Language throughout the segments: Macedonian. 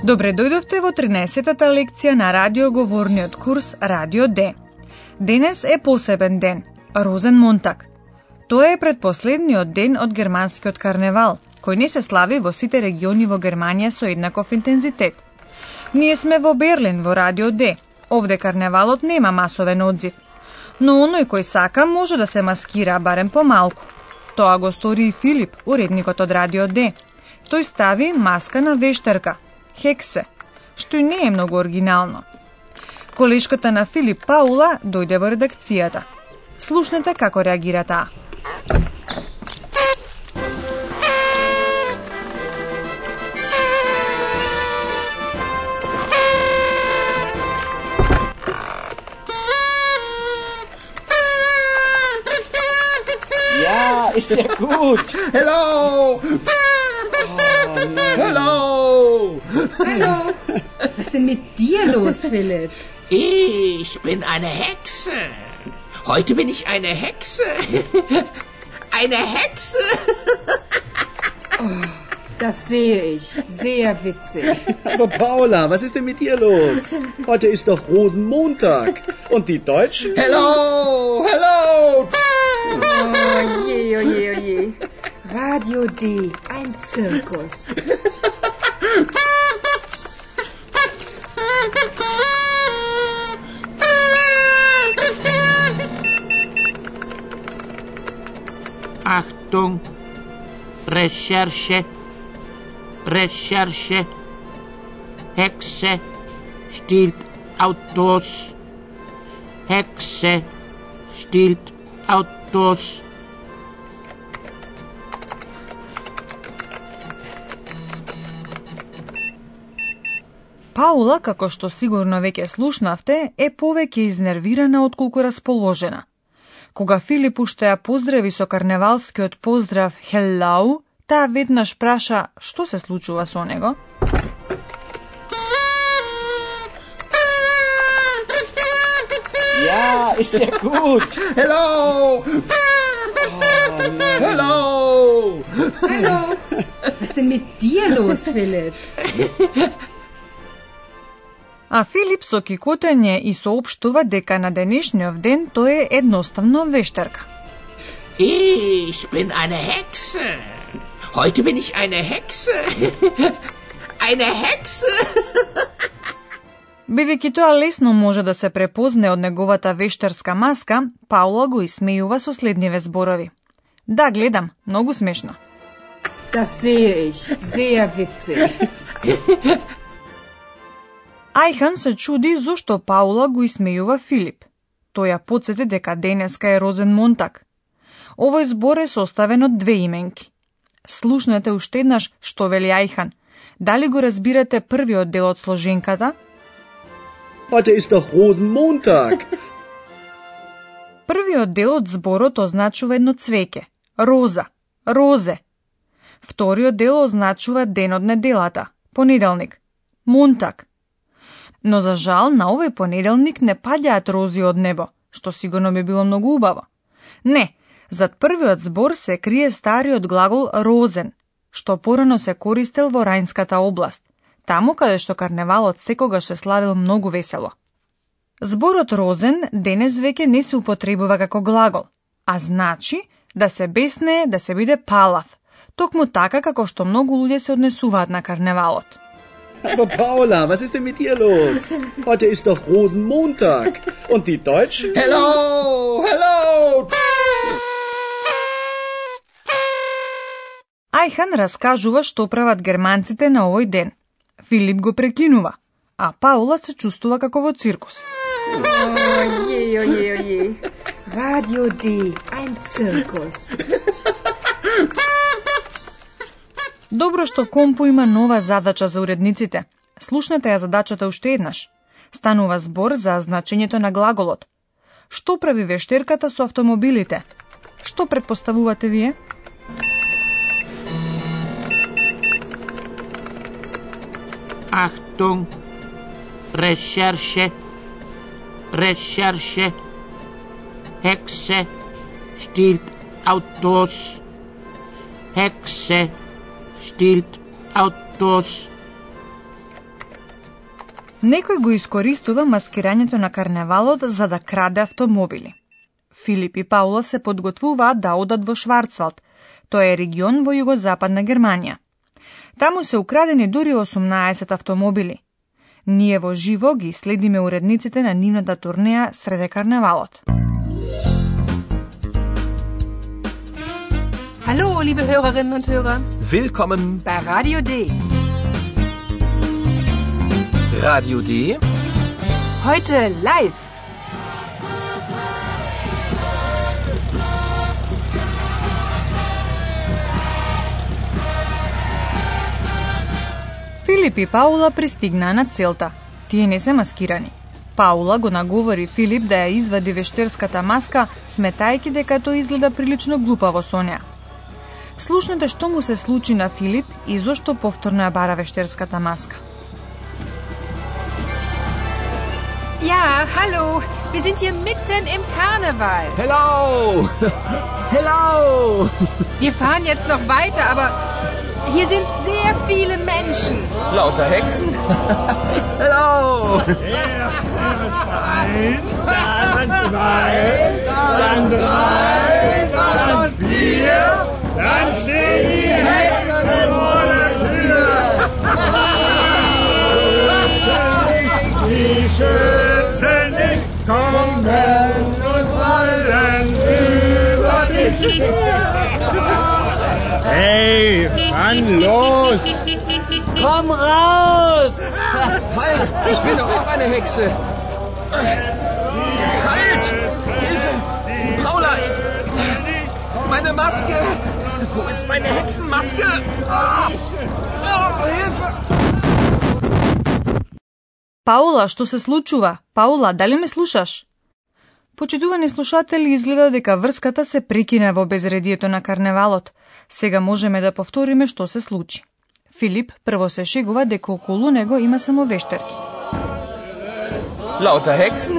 Добре дојдовте во 13-та лекција на радиоговорниот курс Радио Д. Денес е посебен ден, Розен Монтак. Тоа е предпоследниот ден од германскиот карневал, кој не се слави во сите региони во Германија со еднаков интензитет. Ние сме во Берлин во Радио Д. Овде карневалот нема масовен одзив, но оној кој сака може да се маскира барем помалку. Тоа го стори и Филип, уредникот од Радио Д. Тој стави маска на вештарка, хексе, што и не е многу оригинално. Колешката на Филип Паула дојде во редакцијата. Слушнете како реагира таа. Ja, ist ja gut. Hello! Hallo! Hallo. Was ist denn mit dir los, Philipp? Ich bin eine Hexe. Heute bin ich eine Hexe. Eine Hexe. Das sehe ich. Sehr witzig. Aber Paula, was ist denn mit dir los? Heute ist doch Rosenmontag. Und die Deutschen? Hello! Hello! Oh je, oh je, oh je. Radio D, ein Zirkus. Achtung, Recherche, Recherche, Hexe. Stiehlt Autos, Hexe. Stiehlt Autos. Паула, како што сигурно веќе слушнавте, е повеќе изнервирана отколку расположена. Ko ga Filip ušteja pozdravi so karnevalski od pozdrav hello, ta vedno špraša, što se slučuva s onego. Ja, ist ja gut. Hello! Hello! Hallo! Was ist denn mit dir los, Philipp? А Филип со кикотење и соопштува дека на денешниот ден тој е едноставно вештарка. Ich bin eine Hexe. Heute bin ich eine Hexe. Eine Hexe. Бидејќи тоа лесно може да се препозне од неговата вештарска маска, Паула го исмејува со следниве зборови. Да, гледам, многу смешно. Das sehe ich. Sehr witzig. Ајхан се чуди зошто Паула го исмејува Филип. Тој ја подсети дека денеска е Розен Монтак. Овој збор е составен од две именки. Слушнете уште еднаш што вели Ајхан. Дали го разбирате првиот дел од сложенката? Heute ist doch Rosenmontag. Првиот дел од зборот означува едно цвеќе, роза, розе. Вториот дел означува ден од неделата, понеделник, монтак. Но за жал на овој понеделник не паѓаат рози од небо, што сигурно би било многу убаво. Не, зад првиот збор се крие стариот глагол розен, што порано се користел во Рајнската област, таму каде што карневалот секогаш се славил многу весело. Зборот розен денес веќе не се употребува како глагол, а значи да се беснее, да се биде палав, токму така како што многу луѓе се однесуваат на карневалот. Aber Paula, was ist denn mit dir los? Heute ist doch Rosenmontag. Und die Deutschen? Hello! Hello! Ајхан раскажува што прават германците на овој ден. Филип го прекинува, а Паула се чувствува како во циркус. Radio D, ein Zirkus. Добро што Компо има нова задача за уредниците. Слушнете ја задачата уште еднаш. Станува збор за значењето на глаголот. Што прави вештерката со автомобилите? Што предпоставувате вие? Achtung, решерше, Recherche, хексе stiehlt аутос хексе stiehlt Autos. Некој го искористува маскирањето на карневалот за да краде автомобили. Филип и Паула се подготвуваат да одат во Шварцвалд. Тоа е регион во југозападна Германија. Таму се украдени дури 18 автомобили. Ние во живо ги следиме уредниците на нивната турнеја среде карневалот. Hallo, liebe Hörerinnen und Hörer, Willkommen bei Radio D. Radio D. Heute live. Филип и Паула пристигнаа на целта. Тие не се маскирани. Паула го наговори Филип да ја извади вештерската маска, сметајќи дека тој изгледа прилично глупаво со неа. Слушнете што му се случи на Филип и зошто повторно ја бара вештерската маска. Ja, hallo, wir sind hier mitten im Karneval. Hello! Hello! Wir fahren jetzt noch weiter, aber hier sind sehr viele Menschen. Lauter Hexen? Hello! dann stehen die Hexen vor der Tür. die schützen kommen und fallen über dich. Hey, Mann, los! Komm raus! Halt, ich bin doch auch eine Hexe. Halt! Hilfe! Paula, ich, meine Maske! Wo ist meine Hexenmaske? Ah! Oh, Hilfe! Паула, што се случува? Паула, дали ме слушаш? Почитувани слушатели, изгледа дека врската се прекина во безредието на карневалот. Сега можеме да повториме што се случи. Филип прво се шегува дека околу него има само вештерки. Lauter Hexen?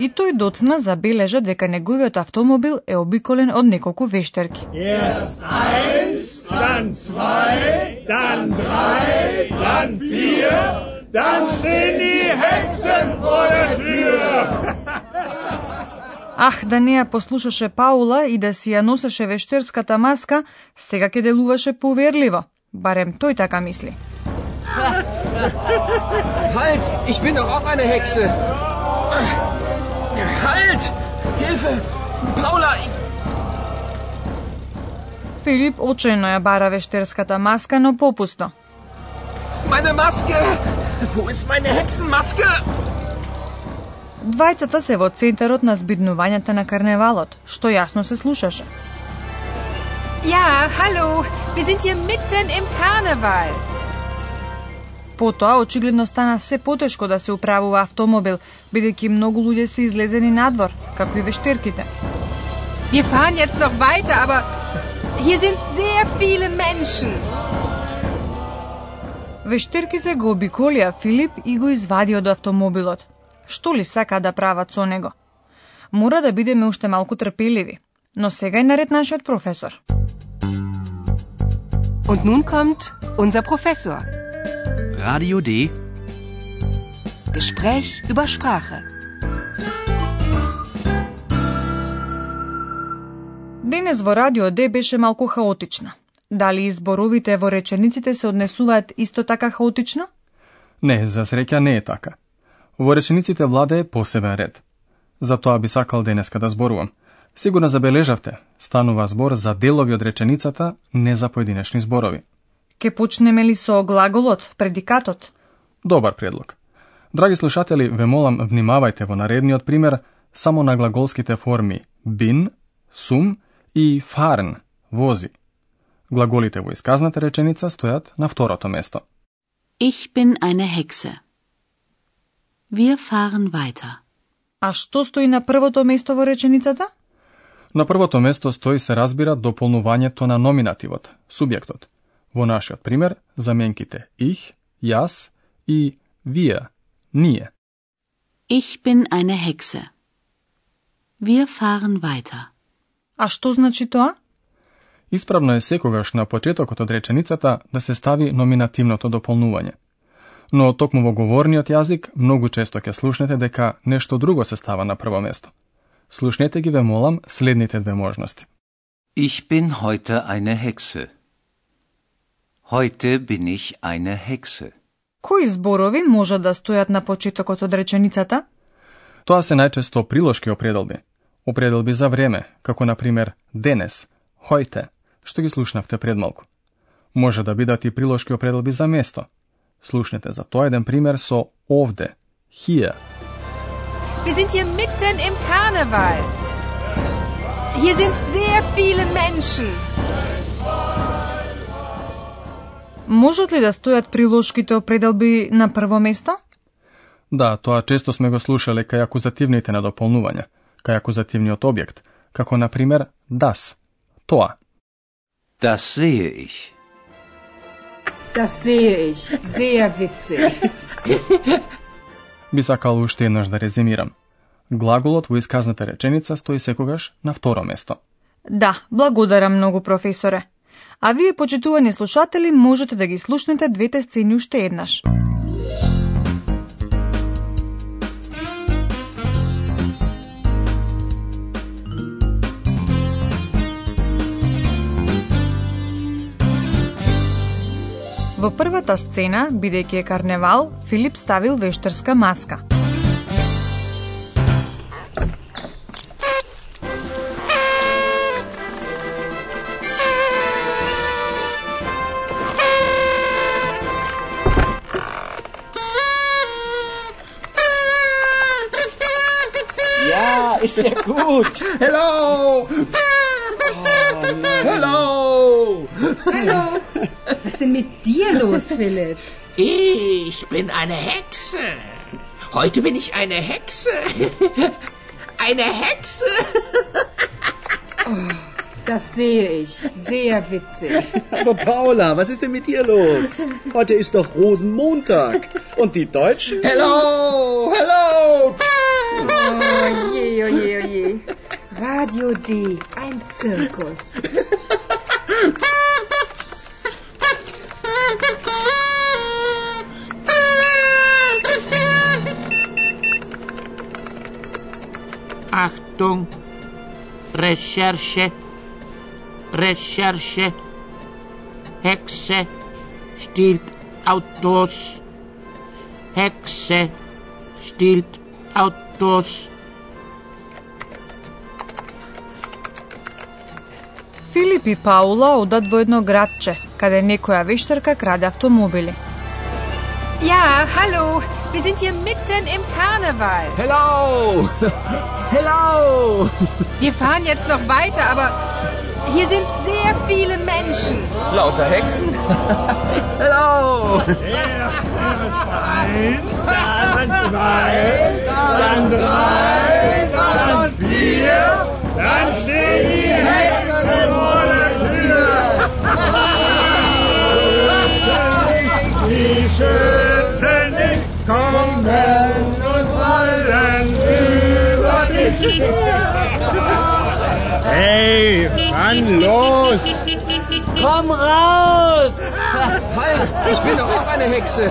И тој доцна забележа дека неговиот автомобил е обиколен од неколку вештерки. Eins, dann zwei, dann drei, dann vier, dann stehen die Hexen vor der Tür. Ах, да не ја послушаше Паула и да си ја носеше вештерската маска, сега ќе делуваше поверливо. Барем тој така мисли. Halt! Ich bin doch auch eine Hexe! Halt! Hilfe! Paula! Ich... Филип очајно ја бара вештерската маска, но попусно. Meine Maske! Wo ist meine Hexenmaske? Двајцата се во центарот на збиднувањата на карневалот, што јасно се слушаше. Ja, hallo, wir sind hier mitten im Karneval. Потоа очигледно стана се потешко да се управува автомобил, бидејќи многу луѓе се излезени надвор, како и вештерките. Wir fahren jetzt noch weiter, aber hier sind sehr viele Menschen. Вештерките го обиколија Филип и го извади од автомобилот. Што ли сака да прават со него? Мора да бидеме уште малку трпеливи. Но сега е наред нашиот професор. Und nun kommt unser Professor. Radio D. Gespräch über Sprache. Денес во Радио Д беше малку хаотично. Дали изборовите во речениците се однесуваат исто така хаотично? Не, за среќа не е така. Во речениците владе посебен ред. За тоа би сакал денеска да зборувам. Сигурно забележавте, станува збор за делови од реченицата, не за поединечни зборови. Ке почнеме ли со глаголот, предикатот? Добар предлог. Драги слушатели, ве молам внимавајте во наредниот пример само на глаголските форми bin, сум и fahren, вози. Глаголите во исказната реченица стојат на второто место. Ich bin eine Hexe. Wir fahren weiter. А што стои на првото место во реченицата? На првото место стои се разбира дополнувањето на номинативот, субјектот. Во нашиот пример, заменките ich, јас и wir, ние. Ich bin eine Hexe. Wir fahren weiter. А што значи тоа? Исправно е секогаш на почетокот од реченицата да се стави номинативното дополнување. Но токму во говорниот јазик многу често ќе слушнете дека нешто друго се става на прво место. Слушнете ги ве молам следните две можности. Ich bin heute eine Hexe. Heute bin ich eine Hexe. Кои зборови може да стојат на почетокот од реченицата? Тоа се најчесто приложки определби. Определби за време, како на пример денес, heute, што ги слушнавте пред малку. Може да бидат и приложки определби за место. Слушнете за тоа еден пример со овде, hier. Wir sind hier mitten im Karneval. Hier sind sehr viele Menschen. Можат ли да стојат приложките определби на прво место? Да, тоа често сме го слушале кај акузативните надополнувања, кај акузативниот објект, како на пример das, тоа. Das sehe ich. Das sehe ich. Sehr witzig. Би сакал уште еднаш да резимирам. Глаголот во исказната реченица стои секогаш на второ место. Да, благодарам многу професоре. А вие, почитувани слушатели, можете да ги слушнете двете сцени уште еднаш. Во првата сцена, бидејќи е карневал, Филип ставил вештерска маска. Ist sehr gut. Hello! Hello! Hallo. Was ist denn mit dir los, Philipp? Ich bin eine Hexe. Heute bin ich eine Hexe. Eine Hexe. Das sehe ich. Sehr witzig. Aber Paula, was ist denn mit dir los? Heute ist doch Rosenmontag. Und die Deutschen? Hello, hello. Oh je, oh je, oh je. Radio D, ein Zirkus. Achtung, Recherche, Recherche, Hexe stiehlt Autos, Hexe stiehlt Autos. Филип и Паула одат во едно градче, каде некоја вештарка краде автомобили. Ja, hallo. Wir sind hier mitten im Karneval. Hello. Hello. Wir fahren jetzt noch weiter, aber hier sind sehr viele Menschen. Lauter Hexen. Hello. Eins, dann zwei, dann drei, dann vier, dann stehen die Hexen vor der Tür. Die schützen dich, kommen und fallen über dich. Hey, Mann, los! Komm raus. Halt, ich bin doch auch eine Hexe.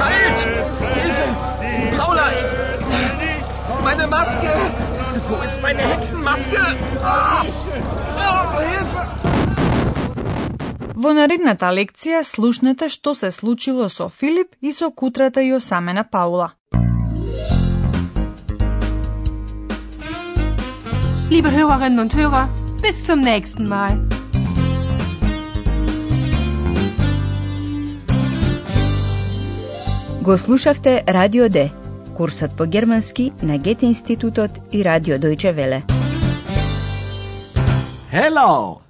Halt! Hilfe! Paula, ich... Meine Maske! Wo ist meine Hexenmaske? Ah! Oh, Hilfe! Во наредната лекција слушнете што се случило со Филип и со кутрата и осамена Паула. Liebe Hörerinnen und Hörer, bis zum nächsten Mal. Го слушавте Радио Д, курсот по германски на Гете институтот и Радио Дојче Веле. Hello.